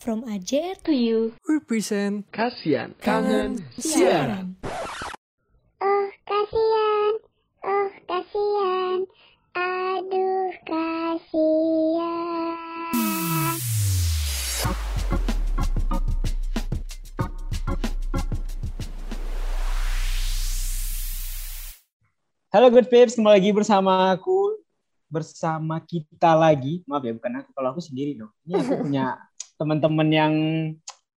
From AJR to you. Represent Kasian. Kangen Siaran. Oh kasihan, oh kasihan, aduh kasihan. Halo Good Pips, kembali lagi bersama aku, bersama kita lagi. Maaf ya, bukan aku, kalau aku sendiri dong. Ini aku punya teman-teman yang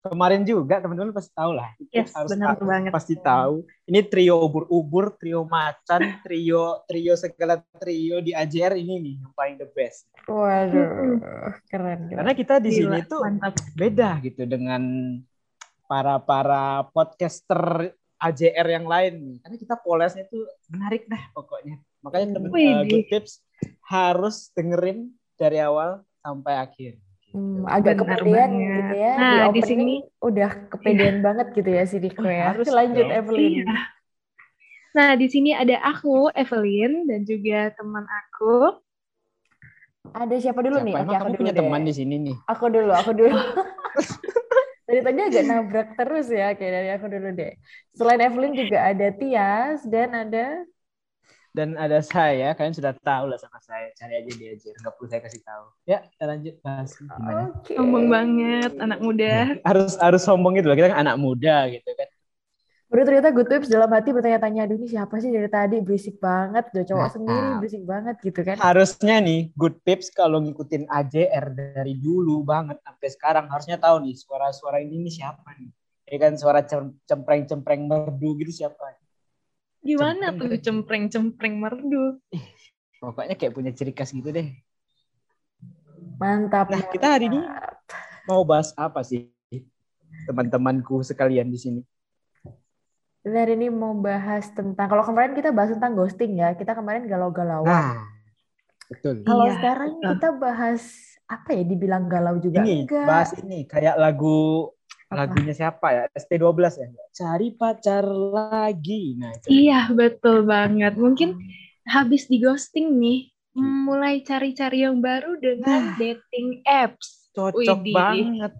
kemarin juga, teman-teman pasti tahu lah. Yes, Harus benar tahu, banget. Pasti tahu. Ini trio ubur-ubur, trio macan, trio trio segala trio di AJR ini nih yang paling the best. Waduh, keren. keren. Karena kita di Gila, sini tuh mantap. beda gitu dengan para para podcaster AJR yang lain nih. Karena kita polesnya tuh menarik dah pokoknya. Makanya Widih. uh, Good Tips harus dengerin dari awal sampai akhir. Hmm, agak Benar kepedean banget. gitu ya. Nah, di opening sini- udah kepedean banget gitu ya si Diko ya. Harus Lanjut dong. Evelyn. Iya. Nah, di sini ada aku, Evelyn, dan juga teman aku. Ada siapa dulu Siapa? nih? Emang aku kamu dulu punya deh. teman di sini nih. Aku dulu, aku dulu. dari tadi agak nabrak terus ya. Oke, dari aku dulu deh. Selain Evelyn juga ada Tias dan ada Dan ada saya, kalian sudah tahu lah sama saya. Cari aja di AJR, nggak perlu saya kasih tahu. Ya, kita lanjut bahas gimana. Oke. Sombong banget, anak muda. Harus harus sombong gitu loh, kita kan anak muda gitu kan. Baru ternyata Good Tips dalam hati bertanya-tanya, aduh ini siapa sih dari tadi berisik banget, udah cowok Nah. sendiri berisik banget gitu kan. harusnya nih good pips kalau ngikutin AJR dari dulu banget sampai sekarang harusnya tahu nih suara-suara ini nih siapa nih ya kan suara cem- cempreng-cempreng merdu gitu siapa Gimana Cempreng. tuh cempreng-cempreng merdu? pokoknya kayak punya ciri khas gitu deh Mantap. Nah, kita hari ini- mau bahas apa sih teman-temanku sekalian di sini Kita hari ini mau bahas tentang, kalau kemarin kita bahas tentang ghosting ya, kita kemarin galau-galauan. nah betul Kalau Iya, sekarang betul. kita bahas apa ya? Dibilang galau juga ini enggak. bahas ini kayak lagu? Lagunya siapa ya ST12 ya cari pacar lagi nah itu. Iya, betul banget. Mungkin habis di ghosting nih, mulai cari-cari yang baru dengan dating apps. cocok Widih. banget.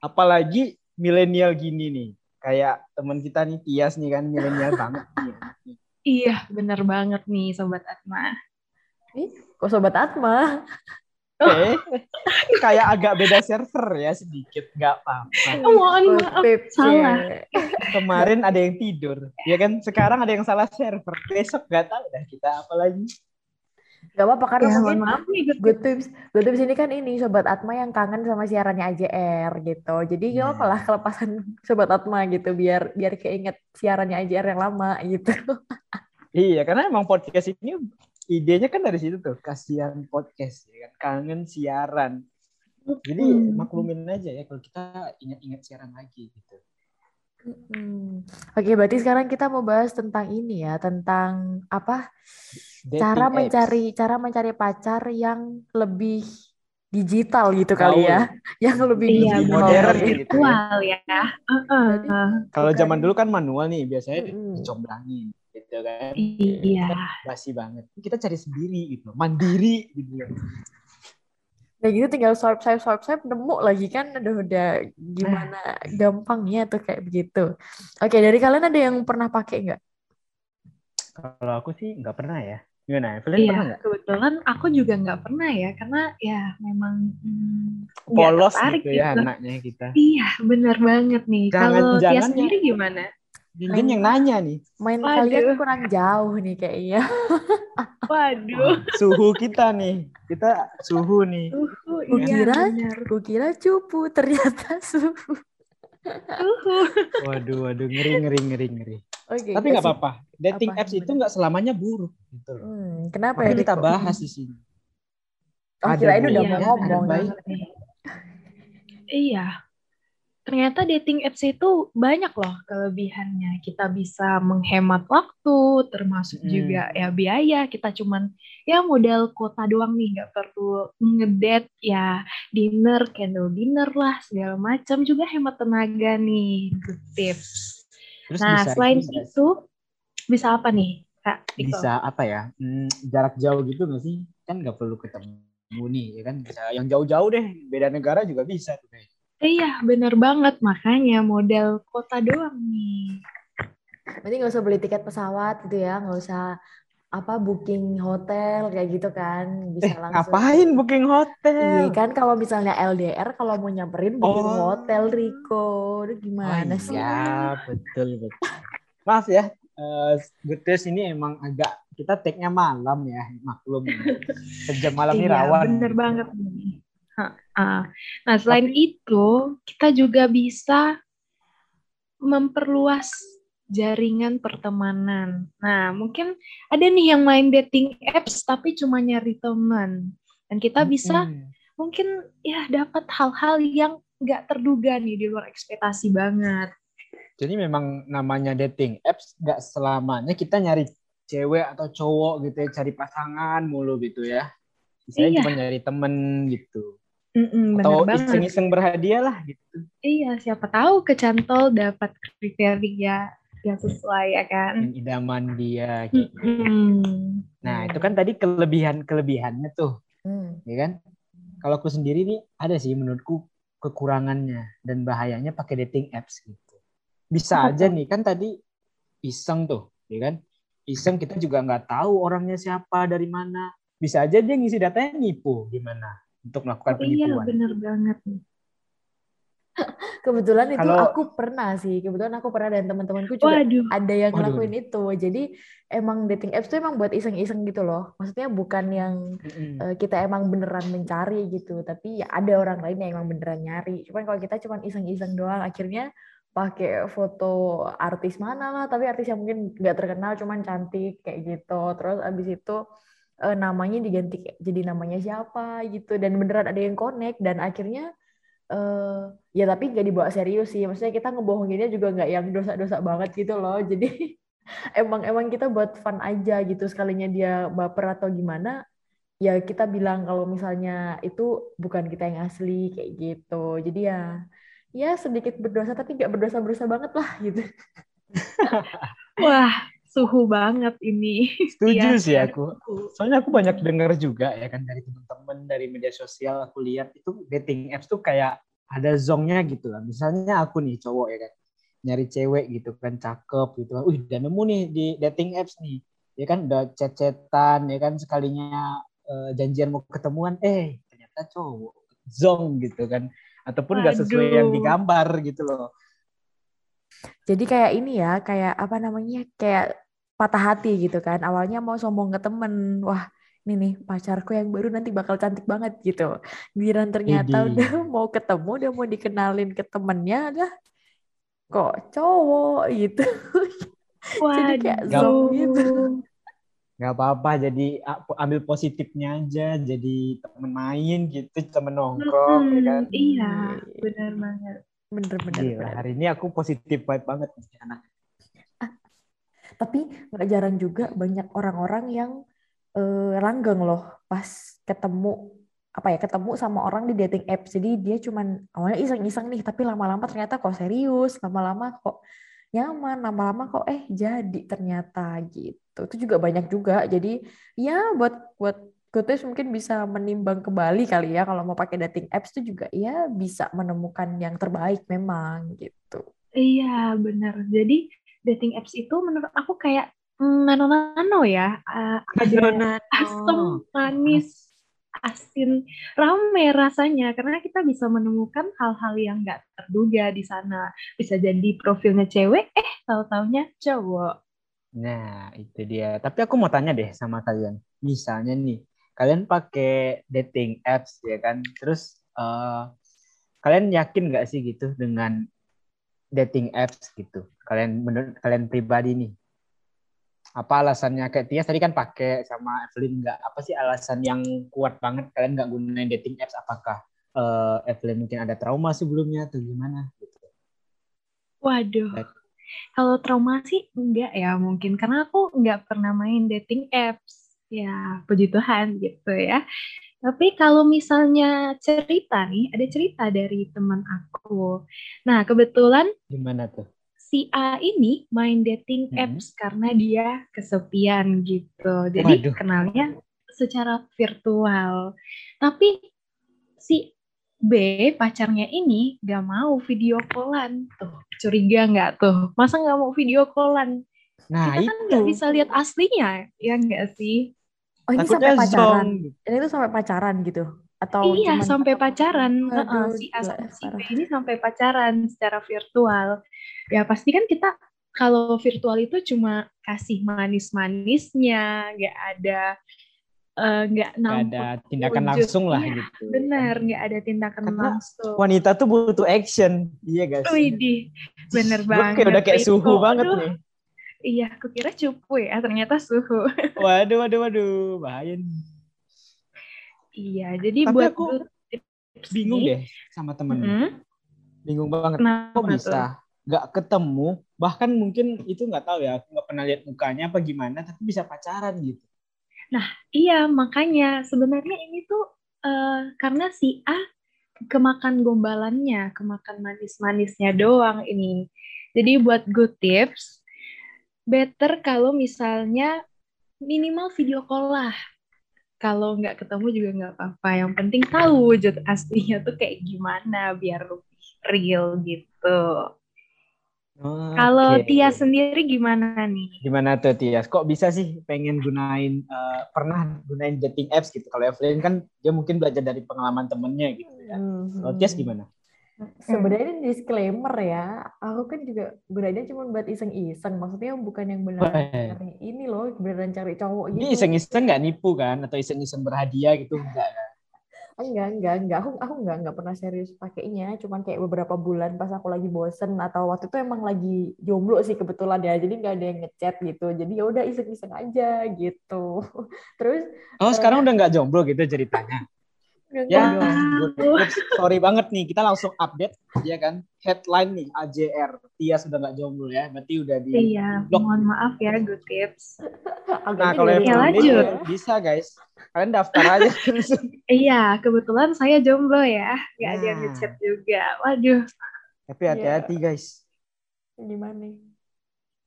Apalagi milenial gini nih. Kayak teman kita nih Tias nih kan milenial banget nih. Iya, bener banget nih Sobat Atma. Kok Sobat Atma? Oke. kayak agak beda server ya sedikit, nggak apa-apa. Oh, mohon maaf, salah. Kemarin ada yang tidur, ya kan? Sekarang ada yang salah server. Besok nggak tahu dah kita apalagi. Gak apa-apa karena Ya, mungkin mohon maaf nih, Good Good Tips, Good Tips ini kan ini Sobat Atma yang kangen sama siarannya AJR gitu. Jadi gak apa-apa lah kelepasan Sobat Atma gitu biar biar keinget siarannya AJR yang lama gitu. Iya, karena emang podcast ini idenya kan dari situ tuh, kasihan podcast ya kan, kangen siaran. Jadi Hmm. maklumin aja ya kalau kita ingat-ingat siaran lagi gitu. Hmm. Oke, berarti sekarang kita mau bahas tentang ini ya, tentang apa? Dating cara apps. mencari cara mencari pacar yang lebih digital gitu Gaul. kali ya, yang lebih Iya, digital. modern gitu. gitu. virtual ya. Heeh. Kalau Bukan- zaman dulu kan manual nih, biasanya Mm-mm. dicomblangin gitu kan. Iya. Basi banget. Kita cari sendiri gitu, mandiri gitu. Nah gitu tinggal swipe swipe swipe swipe nemu lagi kan udah udah gimana gampangnya tuh kayak begitu. Oke, dari kalian ada yang pernah pakai nggak? Kalau aku sih nggak pernah ya. Gimana? Evelyn Iya, pernah nggak? kebetulan aku juga nggak pernah ya, karena ya memang hmm, Polos gitu ya anaknya kita. Iya, bener banget nih. Kalau Tia jangan sendiri gimana? Jinjin yang nanya nih, Main Waduh. kalian kurang jauh nih kayaknya. Waduh. suhu kita nih. Kita suhu nih. Uhu, Kukira- iya bener. Kukira cupu, ternyata suhu. Uhu. Waduh, waduh, ngeri, ngeri, ngeri, ngeri. Oke. Tapi nggak apa-apa. Dating Apa? apps itu nggak selamanya buruk. Gitu loh. Hmm, kenapa ya? Makanya kita Diko? bahas di sini. Oh, Ada kirain udah mau ngomong. nih. Iya. Ternyata dating apps itu banyak loh kelebihannya. Kita bisa menghemat waktu, termasuk Hmm. juga ya biaya. Kita cuman ya modal kuota doang nih, nggak perlu ngedate ya dinner, candle dinner lah segala macam. Juga hemat tenaga nih. Good tips. Terus Nah, bisa selain sih? itu bisa apa nih, Kak? Diko? bisa apa ya hmm, jarak jauh gitu nggak sih kan nggak perlu ketemu nih ya kan bisa yang jauh-jauh deh beda negara juga bisa tuh kayak Iya, bener banget. Makanya model kota doang nih. Berarti nggak usah beli tiket pesawat gitu ya, nggak usah apa booking hotel kayak gitu kan, bisa Eh, langsung. ngapain booking Iya hotel? kan kalau misalnya LDR kalau mau nyamperin booking Oh. hotel Riko, Aduh, gimana oh, sih? iya, betul betul. Maaf ya, eh Good ini emang agak kita take-nya malam ya, maklum. Sejam malam ini Iya, rawan. bener banget nih. Ha-ha. Nah, selain itu, kita juga bisa memperluas jaringan pertemanan. Nah, mungkin ada nih yang main dating apps tapi cuma nyari teman. Dan kita bisa mungkin ya dapat hal-hal yang nggak terduga nih di luar ekspektasi banget. Jadi memang namanya dating apps nggak selamanya kita nyari cewek atau cowok gitu ya, cari pasangan mulu gitu ya. Misalnya Iya. cuma nyari temen gitu. Mm-mm, Atau iseng-iseng berhadiah lah gitu. Iya, siapa tahu kecantol dapat kriteria yang sesuai ya kan. Yang idaman dia. Gitu. Nah itu kan tadi kelebihan-kelebihannya tuh. Hmm. ya kan? Kalau aku sendiri nih ada sih menurutku kekurangannya dan bahayanya pakai dating apps gitu. Bisa aja nih kan tadi iseng tuh, ya kan? Iseng kita juga nggak tahu orangnya siapa dari mana. Bisa aja dia ngisi datanya nipu gimana untuk melakukan Oh, iya, penipuan. bener banget nih. Kebetulan itu Kalau- aku pernah sih, kebetulan aku pernah dan teman-temanku juga Waduh, ada yang Waduh. ngelakuin itu. Jadi emang dating apps tuh emang buat iseng-iseng gitu loh. Maksudnya bukan yang Mm-mm. eh, kita emang beneran mencari gitu, tapi ya ada orang lain yang emang beneran nyari. Cuman kalau kita cuman iseng-iseng doang, akhirnya pakai foto artis mana lah, tapi artis yang mungkin nggak terkenal, cuman cantik kayak gitu. Terus abis itu eh, namanya diganti jadi namanya siapa gitu, dan beneran ada yang connect, dan akhirnya eh ya tapi nggak dibawa serius sih. Maksudnya kita ngebohonginnya juga nggak yang dosa-dosa banget gitu loh. Jadi emang emang kita buat fun aja gitu. Sekalinya dia baper atau gimana ya kita bilang kalau misalnya itu bukan kita yang asli kayak gitu. Jadi ya ya sedikit berdosa tapi nggak berdosa berdosa banget lah gitu. Wah suhu banget ini. Setuju Iya, sih iya. aku. Soalnya aku banyak dengar juga ya kan dari teman-teman dari media sosial aku lihat itu dating apps tuh kayak ada zongnya gitu lah. Misalnya aku nih cowok ya kan nyari cewek gitu kan cakep gitu kan. Wih, udah nemu nih di dating apps nih. Ya kan udah chat-chatan ya kan sekalinya eh, janjian mau ketemuan eh ternyata cowok zong gitu kan ataupun nggak sesuai yang digambar gitu loh. Jadi kayak ini ya kayak apa namanya kayak patah hati gitu kan. Awalnya mau sombong ke temen wah ini nih pacarku yang baru nanti bakal cantik banget gitu. Giliran ternyata udah mau ketemu udah mau dikenalin ke temennya dah kok cowok gitu. Jadi kayak Waduh. zong gitu. nggak apa-apa jadi ambil positifnya aja jadi temen main gitu temen nongkrong ya kan? Mm-mm, Iya, benar banget. Bener bener, Gila, bener. hari ini aku positif vibe banget anak Tapi nggak jarang juga banyak orang-orang yang eh, langgeng loh pas ketemu apa ya ketemu sama orang di dating apps. Jadi dia cuman awalnya iseng-iseng nih, tapi lama-lama ternyata kok serius, lama-lama kok nyaman, lama-lama kok eh jadi ternyata gitu. Itu juga banyak juga. Jadi ya buat buat Gotes mungkin bisa menimbang kembali kali ya kalau mau pakai dating apps itu juga ya bisa menemukan yang terbaik memang gitu. Iya, benar. Jadi dating apps itu menurut aku kayak mm, nano-nano ya. Uh, ada asam, manis, asin, rame rasanya karena kita bisa menemukan hal-hal yang nggak terduga di sana. Bisa jadi profilnya cewek, eh tahu-taunya cowok. nah itu dia tapi aku mau tanya deh sama kalian misalnya nih kalian pakai dating apps ya kan? Terus eh, kalian yakin nggak sih gitu dengan dating apps gitu? Kalian menurut kalian pribadi nih. Apa alasannya? Kayak Tias tadi kan pakai sama Evelyn nggak? Apa sih alasan yang kuat banget? Kalian nggak gunain dating apps? Apakah eh, Evelyn mungkin ada trauma sebelumnya atau gimana gitu? Waduh. Kalau trauma sih enggak ya mungkin. Karena aku nggak pernah main dating apps. Ya, puji Tuhan gitu ya. Tapi kalau misalnya cerita nih, ada cerita dari teman aku. Nah, kebetulan gimana tuh si A ini main dating Mhm. apps karena dia kesepian gitu. Jadi Waduh. kenalnya secara virtual. Tapi si B, pacarnya ini gak mau video callan. Tuh, curiga nggak tuh? Masa nggak mau video callan? Nah, Kita kan itu. nggak bisa lihat aslinya, ya nggak sih? Oh ini Takutnya sampai pacaran. zong. Ini tuh sampai pacaran gitu? Atau iya, cuman sampai pacaran. Heeh, si A sama si B ini sampai pacaran secara virtual. Ya pasti kan kita kalau virtual itu cuma kasih manis-manisnya, nggak ada eh, nggak nampak ada tindakan wujud. langsung lah Iya, gitu. Benar, nggak ada tindakan Karena langsung. Wanita tuh butuh action. Iya guys. Widih, bener Gue banget. kayak udah kayak suhu banget Aduh, nih. Iya, aku kira cupu ya, ternyata suhu. Waduh, waduh, waduh. Bahaya nih. Iya, jadi Tapi buat aku Bingung deh sama temen. mm, Bingung banget. kenapa Kok tuh? bisa nggak ketemu? Bahkan mungkin itu nggak tahu ya. Aku nggak pernah lihat mukanya apa gimana. Tapi bisa pacaran gitu. Iya, makanya sebenarnya ini tuh eh, karena si A kemakan gombalannya, kemakan manis-manisnya doang ini. Jadi buat good tips, better kalau misalnya minimal video call lah. Kalau nggak ketemu juga nggak apa-apa. Yang penting tahu wujud aslinya tuh kayak gimana biar lebih real gitu. Kalau Oke. Tia sendiri gimana nih? Gimana tuh Tias? Kok bisa sih pengen gunain eh, pernah gunain dating apps gitu? Kalau Evelyn kan dia mungkin belajar dari pengalaman temennya gitu ya. Mhm. Kalau Tias gimana? Sebenarnya ini disclaimer ya, aku kan juga gunanya cuma buat iseng-iseng. Maksudnya bukan yang beneran Wah. cari ini loh, beneran cari cowok gitu. Ini iseng-iseng nggak nipu kan? Atau iseng-iseng berhadiah gitu? Enggak kan? Enggak, enggak, enggak. Aku aku enggak enggak pernah serius pakainya. Cuman kayak beberapa bulan pas aku lagi bosen atau waktu itu emang lagi jomblo sih kebetulan ya. Jadi nggak ada yang ngechat gitu. Jadi ya udah iseng-iseng aja gitu. Terus Oh sekarang udah nggak jomblo gitu ceritanya? Ya, good sorry banget nih. Kita langsung update, ya kan? Headline nih, AJR. Tias sudah nggak jomblo ya. Berarti udah di Iya, blok. mohon maaf ya good tips. Nah, kalau dari Ya, Evelyn lanjut. bisa guys. Kalian daftar aja. Iya, kebetulan saya jomblo ya. Gak ada yang Nah. ngechat juga. Waduh. Tapi hati-hati guys. gimana nih?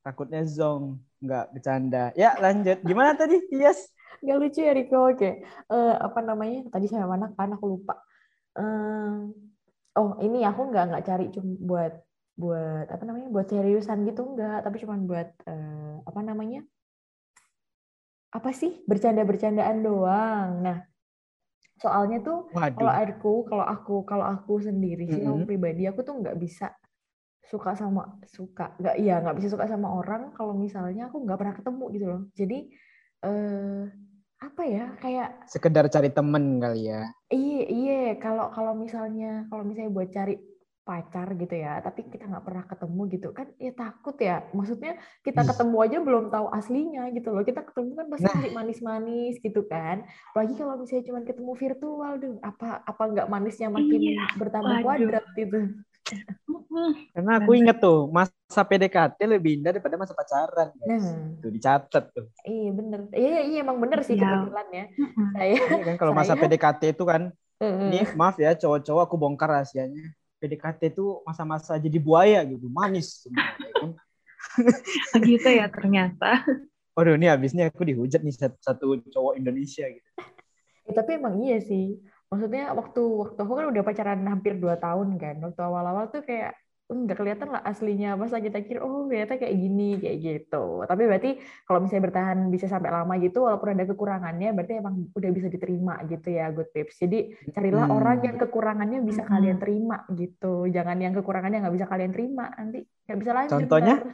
Takutnya zong. Nggak bercanda. Ya lanjut. Gimana tadi Tias? Gak lucu ya Riko. Oke. Eh, apa namanya? Tadi saya mana kan aku lupa. Eh, oh, ini aku nggak nggak cari cuma buat buat apa namanya? Buat seriusan gitu enggak, tapi cuma buat eh, apa namanya? Apa sih? Bercanda-bercandaan doang. Nah, soalnya tuh kalau aku kalau aku kalau aku sendiri sih aku Mm-mm. pribadi aku tuh nggak bisa suka sama suka nggak iya nggak bisa suka sama orang kalau misalnya aku nggak pernah ketemu gitu loh jadi eh apa ya kayak Sekedar cari temen kali ya. iya iya kalau kalau misalnya kalau misalnya buat cari pacar gitu ya tapi kita nggak pernah ketemu gitu kan ya takut ya maksudnya kita Ih. ketemu aja belum tahu aslinya gitu loh kita ketemu kan pasti Nah. manis-manis gitu kan apalagi kalau misalnya cuma ketemu virtual duh apa apa nggak manisnya makin Iya, bertambah waduh. kuadrat gitu Karena aku inget tuh, masa PDKT lebih indah daripada masa pacaran. Guys. Nah. Tuh dicatat tuh. iya bener iya iya emang bener sih Iya. kebetulan ya saya Iya kan kalau masa Saya- PDKT itu kan, eh, ini maaf ya cowok-cowok aku bongkar rahasianya. PDKT itu masa-masa jadi buaya gitu, manis. semua, ya kan? Begitu ya ternyata. Waduh ini habisnya aku dihujat nih satu, satu cowok Indonesia gitu. Ya, tapi emang iya sih. Maksudnya waktu waktu aku kan udah pacaran hampir 2 tahun kan. Waktu awal-awal tuh kayak "Hmm, nggak kelihatan lah aslinya. Pas lagi kita kira, oh ternyata kayak gini, kayak gitu. Tapi berarti kalau misalnya bertahan bisa sampai lama gitu, walaupun ada kekurangannya, berarti emang udah bisa diterima gitu ya, good tips. Jadi carilah Hmm. orang yang kekurangannya bisa Hmm. kalian terima gitu. Jangan yang kekurangannya nggak bisa kalian terima, nanti nggak bisa lanjut. Contohnya? ntar.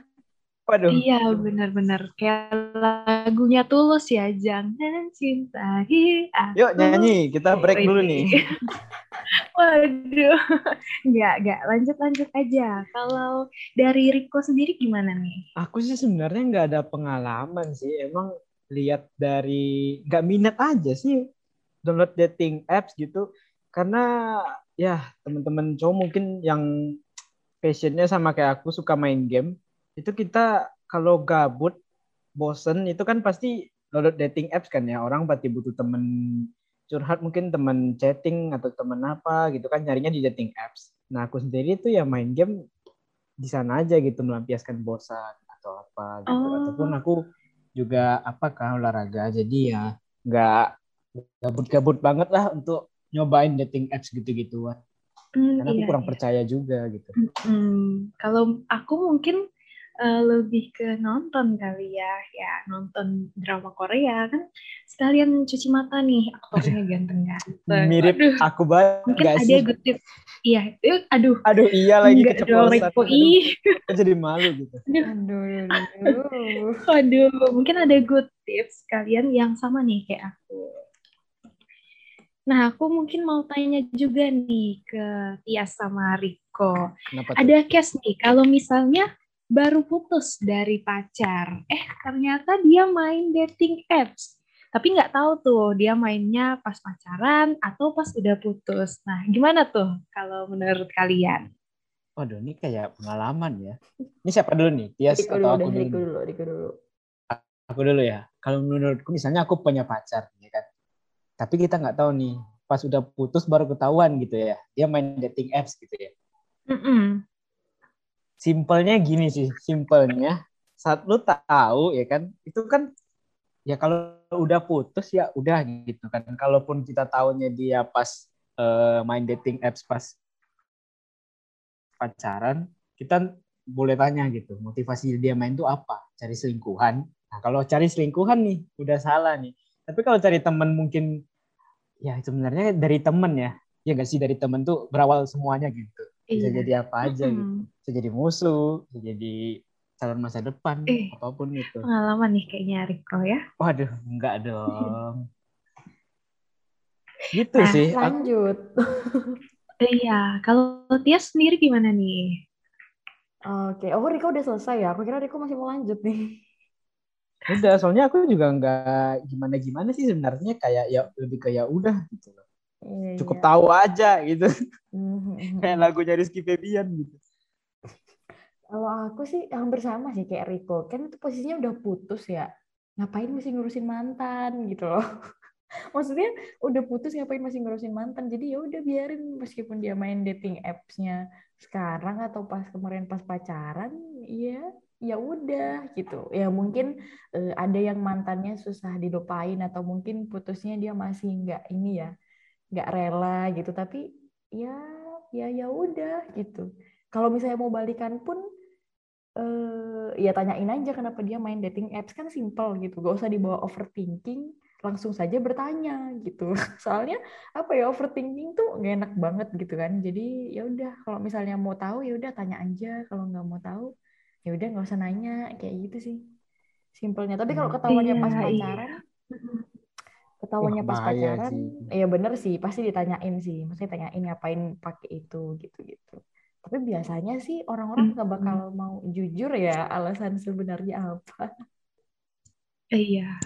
Waduh, Iya, benar-benar kayak lagunya Tulus ya, jangan cintai aku. yuk nyanyi, kita break dulu nih. Waduh, nggak, nggak. Lanjut-lanjut aja. Kalau dari Riko sendiri gimana nih? Aku sih sebenarnya nggak ada pengalaman sih. Emang lihat dari nggak minat aja sih download dating apps gitu. Karena ya teman-teman cowok mungkin yang passionnya sama kayak aku suka main game. Itu kita kalau gabut, bosen itu kan pasti download dating apps kan ya. Orang pasti butuh temen curhat mungkin temen chatting atau temen apa gitu kan nyarinya di dating apps. Nah aku sendiri tuh ya main game di sana aja gitu melampiaskan bosan atau apa gitu Oh. ataupun aku juga apa kan olahraga jadi ya nggak gabut-gabut banget lah untuk nyobain dating apps gitu-gituan Hmm, Karena aku iya, kurang iya. percaya juga gitu. Hmm, kalau aku mungkin eh, lebih ke nonton kali ya, ya nonton drama Korea kan sekalian cuci mata nih aktornya ganteng-ganteng. Mirip Aduh, aku banget mungkin gak ada good tips. Iya, eh, aduh, Aduh iya lagi enggak dong keceplosan. Aduh, aku jadi malu gitu. Aduh, aduh, aduh. Mungkin ada good tips kalian yang sama nih kayak aku. Nah, aku mungkin mau tanya juga nih ke Tias sama Riko. Kenapa tuh? Ada case nih, kalau misalnya baru putus dari pacar, eh ternyata dia main dating apps. Tapi nggak tahu tuh dia mainnya pas pacaran atau pas udah putus. Nah, gimana tuh kalau menurut kalian? Waduh, ini kayak pengalaman ya. Ini siapa dulu nih? Tias atau dulu aku dulu? Dulu, dulu. Aku dulu ya. Kalau menurutku misalnya aku punya pacar, ya kan. Tapi kita nggak tahu nih, pas udah putus baru ketahuan gitu ya. Dia main dating apps gitu ya. Mm-mm. Simpelnya gini sih, simpelnya saat lu tahu ya kan, itu kan ya kalau udah putus ya udah gitu kan. Kalaupun kita tahunya dia pas eh, main dating apps pas pacaran, kita boleh tanya gitu, motivasi dia main tuh apa? Cari selingkuhan. Nah, kalau cari selingkuhan nih, udah salah nih. Tapi kalau cari teman mungkin, ya sebenarnya dari temen ya. Ya nggak sih, dari temen tuh berawal semuanya gitu. Bisa Iya. jadi apa aja gitu. Mm-mm. Bisa jadi musuh, bisa jadi calon masa depan, Eh. apa pun itu. Pengalaman nih kayaknya Riko ya. Waduh, enggak dong. Gitu Nah, sih. Aku, Lanjut. Iya, kalau Tias sendiri gimana nih? Oke, oh Riko udah selesai ya? Aku kira Riko masih mau lanjut nih. udah, soalnya aku juga enggak gimana-gimana sih sebenarnya kayak ya lebih kayak udah gitu loh. Iya, Cukup iya. tahu aja gitu. Mhm. kayak lagunya Rizky Febian gitu. Kalau aku sih hampir sama sih kayak Riko. Kan itu posisinya udah putus ya. Ngapain mesti ngurusin mantan gitu loh. Maksudnya udah putus ngapain masih ngurusin mantan. Jadi ya udah biarin meskipun dia main dating apps-nya sekarang atau pas kemarin pas pacaran, ya ya udah gitu. Ya mungkin eh, ada yang mantannya susah dilupain atau mungkin putusnya dia masih nggak ini ya, nggak rela gitu. Tapi ya ya ya udah gitu. Kalau misalnya mau balikan pun eh ya tanyain aja kenapa dia main dating apps kan simple gitu gak usah dibawa overthinking langsung saja bertanya gitu soalnya apa ya overthinking tuh gak enak banget gitu kan jadi ya udah kalau misalnya mau tahu ya udah tanya aja kalau nggak mau tahu ya udah nggak usah nanya kayak gitu sih simpelnya tapi kalau ketahuannya pas Iya, iya. Ketahuannya pas pacaran sih. ya bener sih pasti ditanyain sih maksudnya tanyain ngapain pakai itu gitu gitu tapi biasanya sih orang-orang nggak bakal mau jujur ya alasan sebenarnya apa Iya.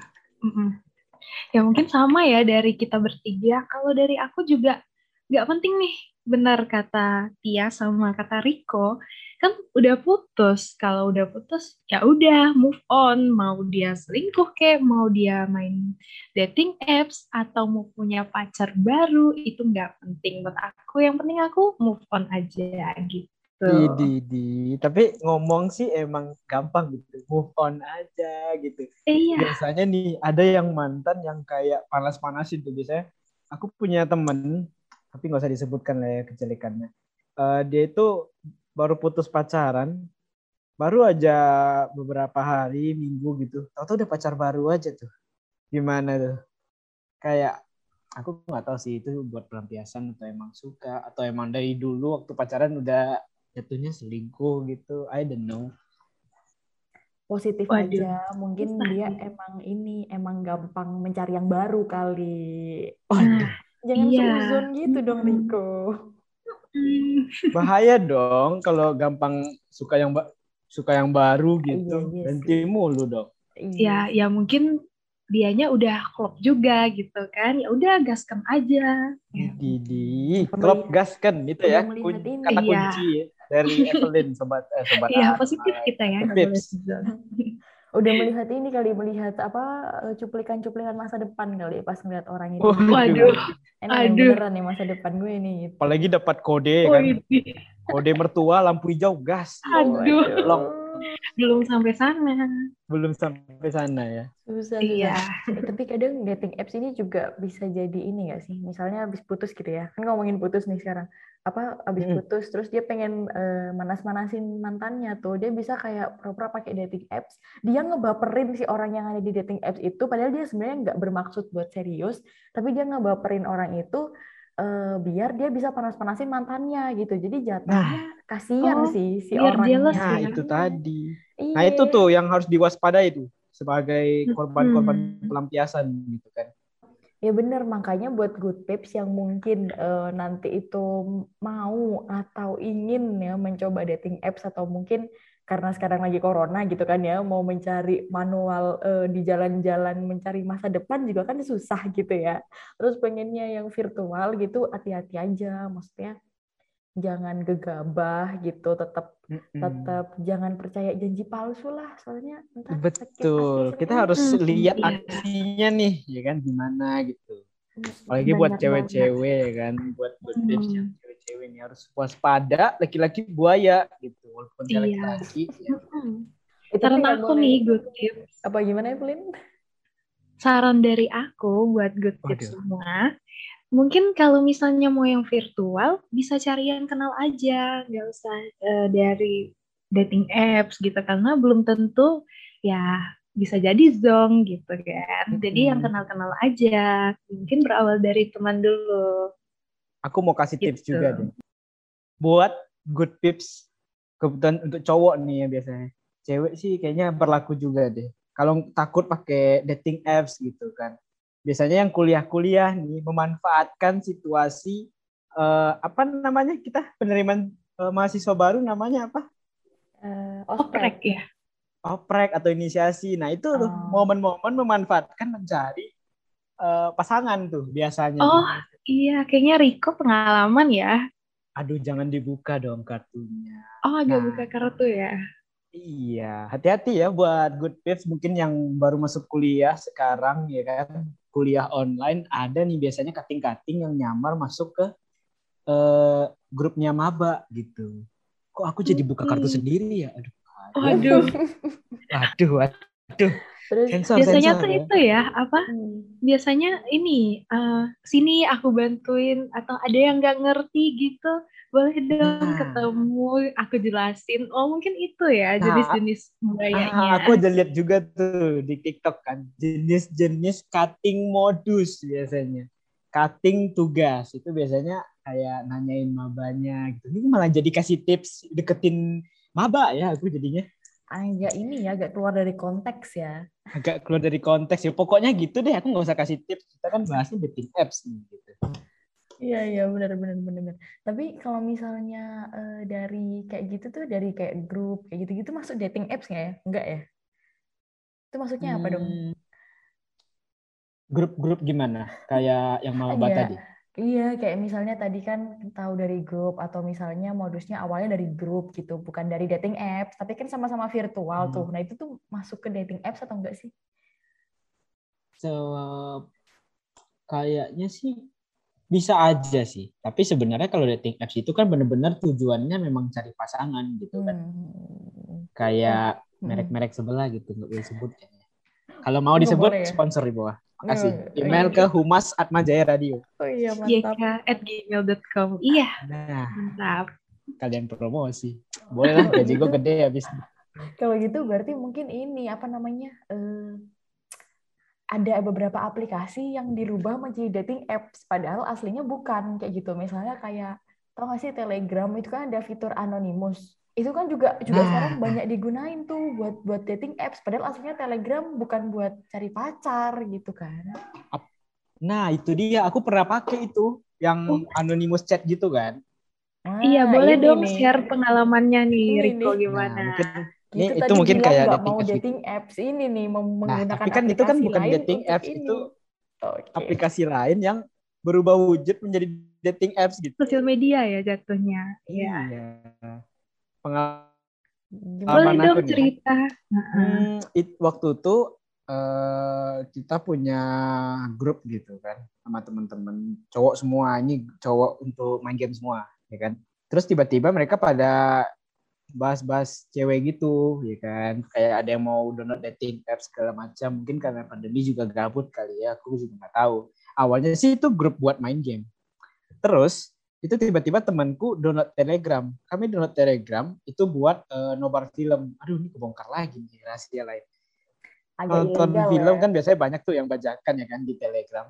Ya mungkin sama ya dari kita bertiga. Kalau dari aku juga nggak penting nih. Benar kata Tia sama kata Riko. Kan udah putus. Kalau udah putus ya udah move on. Mau dia selingkuh kek, mau dia main dating apps atau mau punya pacar baru itu nggak penting buat aku. Yang penting aku move on aja gitu. Di, di. Tapi ngomong sih emang gampang gitu. Move on aja gitu. Iya. Biasanya nih ada yang mantan yang kayak panas-panasin tuh biasanya. Aku punya temen, tapi nggak usah disebutkan lah ya kejelekannya. Eh, dia itu baru putus pacaran, baru aja beberapa hari, minggu gitu. Tahu-tahu udah pacar baru aja tuh. Gimana tuh? Kayak aku nggak tahu sih itu buat pelampiasan atau emang suka atau emang dari dulu waktu pacaran udah jatuhnya selingkuh gitu. I don't know. positif Waduh. aja mungkin Susah dia emang ini emang gampang mencari yang baru kali Waduh, jangan Iya. seuzon gitu dong. Riko bahaya dong kalau gampang suka yang suka yang baru gitu. Iya, iya Ganti mulu dong. ya ya mungkin dianya udah klop juga gitu kan ya udah gaskan aja Ya. Di di Udah klub melihat- gaskan gitu ya. Kun- ini. kata Iya. kunci ya. dari Evelyn sobat eh, sobat Iya A. positif kita ya Tips. udah melihat ini kali melihat apa eh, cuplikan-cuplikan masa depan kali pas ngeliat orang itu Waduh. ini yang aduh. beneran nih masa depan gue nih gitu. Apalagi dapat kode Oh, kan. ini. Kode mertua lampu hijau gas. Aduh. Long belum sampai sana. Belum sampai sana ya. Susah, susah. Iya. Eh, Tapi kadang dating apps ini juga bisa jadi ini gak sih? Misalnya habis putus gitu ya. Kan ngomongin putus nih sekarang. Apa habis Mm-mm. putus terus dia pengen eh, manas-manasin mantannya tuh. Dia bisa kayak pura-pura pakai dating apps. Dia ngebaperin si orang yang ada di dating apps itu padahal dia sebenarnya nggak bermaksud buat serius, tapi dia ngebaperin orang itu eh, biar dia bisa panas-panasin mantannya gitu. Jadi jatuhnya kasihan Oh, sih si biar orangnya. Nah, ya. itu tadi. Iya. Nah, itu tuh yang harus diwaspadai itu sebagai korban-korban Mm-mm. pelampiasan gitu kan. Ya bener, makanya buat good tips yang mungkin eh, nanti itu mau atau ingin ya mencoba dating apps atau mungkin karena sekarang lagi corona gitu kan ya mau mencari manual eh, di jalan-jalan mencari masa depan juga kan susah gitu ya. Terus pengennya yang virtual gitu hati-hati aja, maksudnya jangan gegabah gitu, tetap Mm-mm. tetap jangan percaya janji palsu lah, soalnya sakit Betul. asli Kita sendiri. harus lihat iya. aksinya nih, ya kan gimana gitu. Mm, Apalagi buat Benar cewek-cewek ya kan, buat Hmm. yang cewek-cewek ini harus waspada, laki-laki buaya gitu. Walaupun dia Iya. laki-laki. ya. Eh, Saran nggak aku boleh- nih good tips. apa gimana ya, Pelin? Saran dari aku buat good tips Waduh. semua. Mungkin kalau misalnya mau yang virtual, bisa cari yang kenal aja, nggak usah eh, dari dating apps gitu, karena belum tentu ya bisa jadi zong gitu kan. Jadi yang kenal-kenal aja, mungkin berawal dari teman dulu. Aku mau kasih tips Gitu. juga deh. Buat good tips kebetulan untuk cowok nih ya biasanya. Cewek sih kayaknya berlaku juga deh. Kalau takut pakai dating apps gitu kan. Biasanya yang kuliah-kuliah nih memanfaatkan situasi eh, apa namanya kita penerimaan eh, mahasiswa baru namanya apa? Eh, Oprek ya. oprek atau inisiasi. Nah itu tuh Oh. momen-momen memanfaatkan mencari eh, pasangan tuh biasanya. Oh, iya, kayaknya Riko pengalaman ya. Aduh jangan dibuka dong kartunya. Oh, agak Nah. buka kartu ya. Iya, hati-hati ya buat good tips mungkin yang baru masuk kuliah sekarang ya kan kuliah online ada nih biasanya kating-kating yang nyamar masuk ke eh, grupnya maba gitu. Kok aku jadi buka kartu Hmm. sendiri ya? Aduh. Waduh, Aduh, aduh. Terus Sensor, biasanya sensor tuh ya. itu ya, apa? hmm, biasanya ini eh, sini aku bantuin atau ada yang nggak ngerti gitu boleh dong Nah. ketemu aku jelasin oh mungkin itu ya Nah, jenis-jenis budayanya Ah, aku udah lihat juga tuh di TikTok kan jenis-jenis cutting modus biasanya. Cutting tugas itu biasanya kayak nanyain mabanya gitu. Ini malah jadi kasih tips deketin maba ya aku jadinya agak ini ya, agak keluar dari konteks ya. Agak keluar dari konteks ya. Pokoknya gitu deh, aku nggak usah kasih tips. Kita kan bahasnya dating apps nih gitu. Iya iya benar benar benar. Tapi kalau misalnya eh, dari kayak gitu tuh dari kayak grup kayak gitu-gitu masuk dating apps nggak ya? Enggak ya? Itu maksudnya apa dong? Hmm, Grup-grup gimana? Kayak yang maba Iya. tadi. Iya, kayak misalnya tadi kan tahu dari grup atau misalnya modusnya awalnya dari grup gitu, bukan dari dating apps, tapi kan sama-sama virtual Hmm. tuh. Nah, itu tuh masuk ke dating apps atau enggak sih? Se- kayaknya sih bisa aja sih. Tapi sebenarnya kalau dating apps itu kan benar-benar tujuannya memang cari pasangan gitu kan. Hmm. Kayak Hmm. merek-merek sebelah gitu nggak boleh sebut kayaknya. Kalau mau disebut boleh ya? sponsor di bawah. Makasih. Oh, Email iya. ke humas atmajaya radio. Oh iya, mantap. yk@gmail.com iya Nah, mantap kalian promosi. Boleh lah gaji gue gede habis. Kalau gitu berarti mungkin ini apa namanya? eh, ada beberapa aplikasi yang dirubah menjadi dating apps padahal aslinya bukan kayak gitu. Misalnya kayak tau gak sih Telegram itu kan ada fitur anonymous. Itu kan juga juga Nah. sekarang banyak digunain tuh buat buat dating apps padahal aslinya Telegram bukan buat cari pacar gitu kan. Nah, itu dia. Aku pernah pakai itu yang anonymous chat gitu kan. Nah, iya boleh dong nih. share pengalamannya nih Ini Riko nih. gimana Nah, mungkin Gitu ini itu tadi mungkin kayak nggak dating mau apps gitu. dating apps ini nih mem- Nah, menggunakan tapi kan itu kan aplikasi bukan lain dating apps, ini. itu Oke. aplikasi lain yang berubah wujud menjadi dating apps gitu. sosial media ya jatuhnya iya Iya. Pengalaman boleh dong cerita. Hmm, it- waktu itu eh, kita punya grup gitu kan sama teman-teman cowok semua ini cowok untuk main game semua ya kan terus tiba-tiba mereka pada bahas-bahas cewek gitu, ya kan? Kayak ada yang mau download dating apps segala macam. Mungkin karena pandemi juga gabut kali ya, aku juga nggak tahu. Awalnya sih itu grup buat main game. Terus itu tiba-tiba temanku download Telegram. Kami download Telegram itu buat uh, nobar film. Aduh ini kebongkar lagi nih rahasia lain. Agak Nonton film ya. kan biasanya banyak tuh yang bajakan ya kan di Telegram.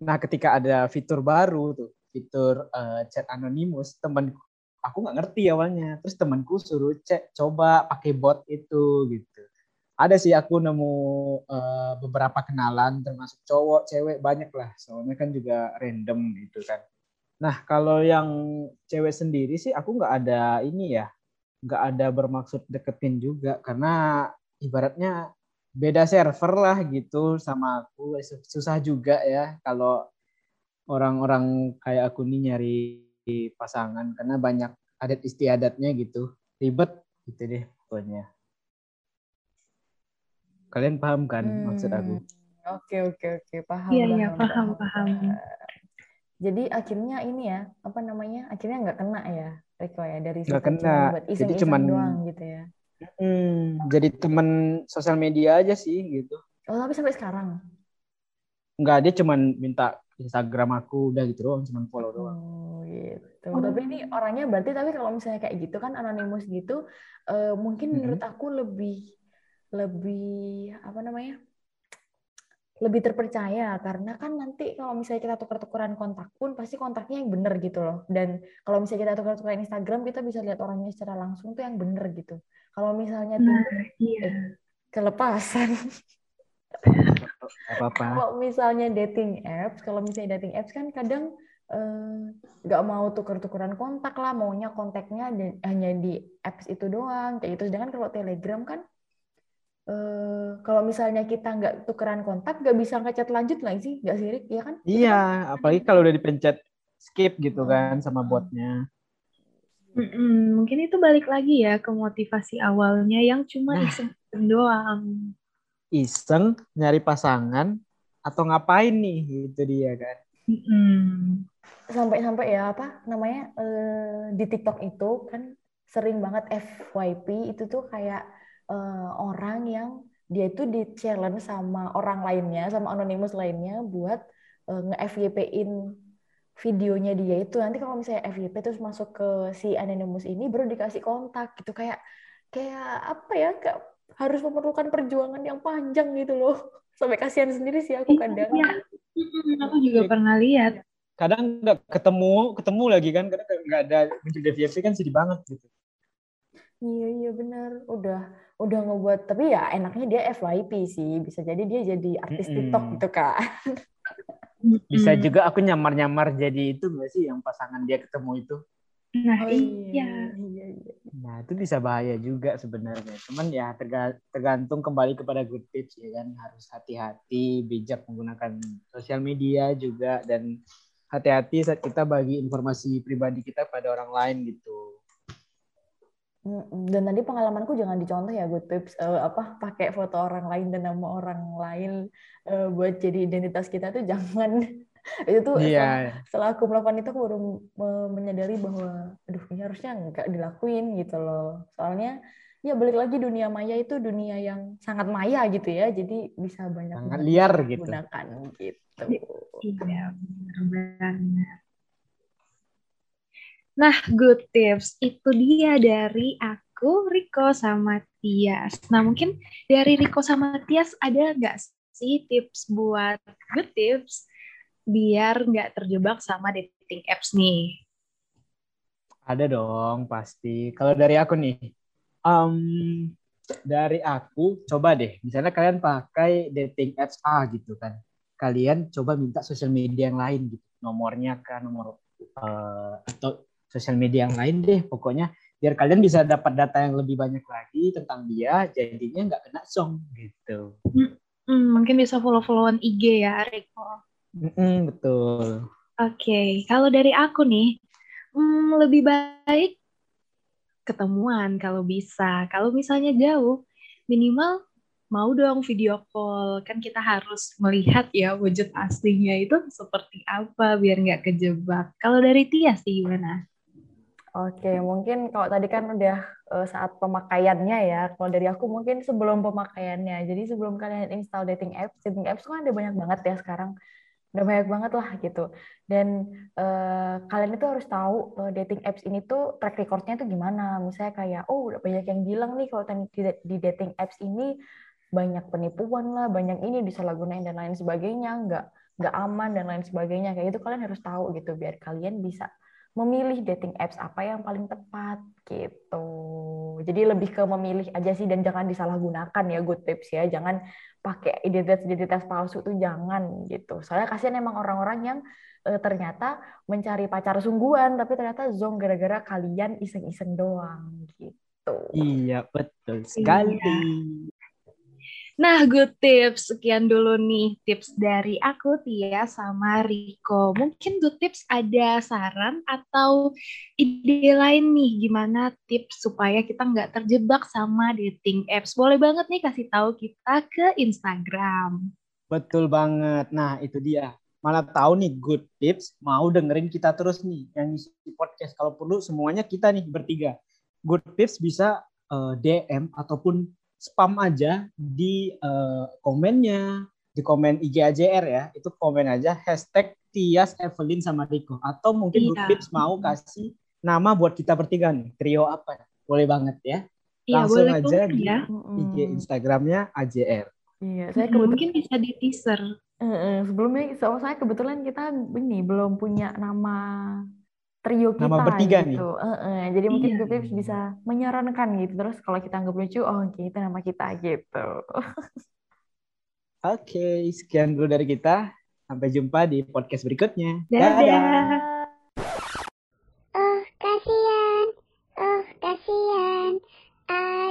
Nah ketika ada fitur baru tuh, fitur uh, chat anonimus, temen aku nggak ngerti awalnya. Terus temanku suruh cek coba pakai bot itu gitu. Ada sih aku nemu uh, beberapa kenalan termasuk cowok, cewek banyak lah. Soalnya kan juga random itu kan. Nah kalau yang cewek sendiri sih aku nggak ada ini ya, nggak ada bermaksud deketin juga. Karena ibaratnya beda server lah gitu sama aku. Susah juga ya kalau orang-orang kayak aku nih nyari pasangan. Karena banyak adat istiadatnya gitu. Ribet gitu deh pokoknya. Kalian paham kan hmm. maksud aku? Oke oke oke. Paham iya iya paham paham, paham. Jadi akhirnya ini ya apa namanya akhirnya nggak kena ya Riko ya dari nggak kena. buat iseng -iseng jadi cuman doang gitu ya. Hmm, jadi temen sosial media aja sih gitu. Oh tapi sampai sekarang? Nggak dia cuman minta Instagram aku udah gitu doang cuman follow doang. oh gitu. Oh. tapi ini orangnya berarti tapi kalau misalnya kayak gitu kan anonimus gitu uh, mungkin hmm. menurut aku lebih lebih apa namanya lebih terpercaya karena kan nanti kalau misalnya kita tukar-tukaran kontak pun pasti kontaknya yang bener gitu loh. Dan kalau misalnya kita tukar-tukaran Instagram kita bisa lihat orangnya secara langsung tuh yang bener gitu. Kalau misalnya nah, iya. eh, kelepasan. Apa-apa. Kalau misalnya dating apps kalau misalnya dating apps kan kadang nggak eh, mau tuker-tukeran kontak lah maunya kontaknya hanya di apps itu doang kayak gitu. Sedangkan kalau telegram kan Uh, kalau misalnya kita nggak tukeran kontak, nggak bisa ngechat lanjut lagi sih, nggak sirik, ya kan? Iya, apalagi kalau udah dipencet skip gitu kan sama botnya. Mm-mm, mungkin itu balik lagi ya ke motivasi awalnya yang cuma nah, iseng doang. Iseng nyari pasangan atau ngapain nih itu dia kan? Sampai-sampai ya apa namanya uh, di TikTok itu kan sering banget FYP itu tuh kayak uh, orang yang dia itu di challenge sama orang lainnya, sama anonimus lainnya buat uh, nge-FYP-in videonya dia itu. Nanti kalau misalnya FYP terus masuk ke si anonimus ini baru dikasih kontak gitu. Kayak kayak apa ya kayak harus memerlukan perjuangan yang panjang gitu loh. Sampai kasihan sendiri sih aku kadang. iya. aku juga pernah lihat. kadang nggak ketemu ketemu lagi kan. Kadang nggak ada muncul FYP kan sedih banget gitu iya iya benar. Udah udah ngebuat tapi ya enaknya dia FYP sih. Bisa jadi dia jadi artis mm -hmm. TikTok gitu kak. Bisa juga aku nyamar-nyamar jadi itu nggak sih yang pasangan dia ketemu itu? Nah oh, iya. iya iya nah itu bisa bahaya juga sebenarnya. Cuman ya tergantung kembali kepada good tips ya kan? Harus hati-hati bijak menggunakan sosial media juga dan hati-hati saat kita bagi informasi pribadi kita pada orang lain gitu dan tadi pengalamanku jangan dicontoh ya good tips uh, apa pakai foto orang lain dan nama orang lain uh, buat jadi identitas kita tuh jangan. Itu tuh yeah. setelah, iya. setelah aku melakukan itu aku baru menyadari bahwa aduh ini harusnya nggak dilakuin gitu loh. Soalnya ya balik lagi dunia maya itu dunia yang sangat maya gitu ya jadi bisa banyak sangat liar gitu. gunakan gitu. Iya benar Nah, good tips itu dia dari aku, Riko, sama Tias. Nah, mungkin dari Riko sama Tias ada nggak sih tips buat good tips biar nggak terjebak sama dating apps nih? Ada dong, pasti. Kalau dari aku nih, um, dari aku coba deh, misalnya kalian pakai dating apps A gitu kan, kalian coba minta sosial media yang lain gitu, nomornya kan, nomor uh, atau sosial media yang lain deh pokoknya. Biar kalian bisa dapat data yang lebih banyak lagi tentang dia jadinya nggak kena song gitu. Hmm, mungkin bisa follow followan IG ya Riko mm betul. Oke okay. kalau dari aku nih hmm, lebih baik ketemuan kalau bisa. Kalau misalnya jauh minimal mau dong video call. Kan kita harus melihat ya wujud aslinya itu seperti apa biar nggak kejebak. Kalau dari Tia sih gimana Oke, mungkin kalau tadi kan udah eh, saat pemakaiannya ya. Kalau dari aku mungkin sebelum pemakaiannya. Jadi sebelum kalian install dating apps, dating apps kan ada banyak banget ya sekarang. Udah banyak banget lah gitu. Dan eh, kalian itu harus tahu eh, dating apps ini tuh track recordnya tuh gimana. Misalnya kayak, oh udah banyak yang bilang nih kalau di, di dating apps ini banyak penipuan lah, banyak ini disalahgunain dan lain sebagainya, nggak nggak aman dan lain sebagainya. Kayak itu kalian harus tahu gitu biar kalian bisa memilih dating apps apa yang paling tepat gitu. Jadi lebih ke memilih aja sih dan jangan disalahgunakan ya good tips ya. Jangan pakai identitas-identitas palsu tuh jangan gitu. Soalnya kasihan emang orang-orang yang eh, ternyata mencari pacar sungguhan tapi ternyata zong gara-gara kalian iseng-iseng doang gitu. Iya, betul sekali. Nah, good tips. Sekian dulu nih tips dari aku, Tia, sama Riko. Mungkin good tips ada saran atau ide lain nih gimana tips supaya kita nggak terjebak sama dating apps. Boleh banget nih kasih tahu kita ke Instagram. Betul banget. Nah, itu dia. Malah tahu nih good tips, mau dengerin kita terus nih yang isi podcast. Kalau perlu semuanya kita nih bertiga. Good tips bisa eh, DM ataupun spam aja di uh, komennya, di komen IG AJR ya, itu komen aja hashtag Tias, Evelyn, sama Riko. Atau mungkin iya. tips mau kasih nama buat kita bertiga nih, trio apa? Boleh banget ya. Iya, Langsung boleh aja di ya. IG Instagramnya AJR. Iya, saya kebetulan, mungkin bisa di teaser. Uh, sebelumnya, so, saya kebetulan kita ini belum punya nama trio kita Nama bertiga gitu. Nih. Uh -uh. Jadi mungkin iya. Tips bisa menyarankan gitu. Terus kalau kita anggap lucu, oh oke okay, itu nama kita gitu. Oke, okay, sekian dulu dari kita. Sampai jumpa di podcast berikutnya. Dadah. Dadah. Oh, kasihan. Oh, kasihan. Ah.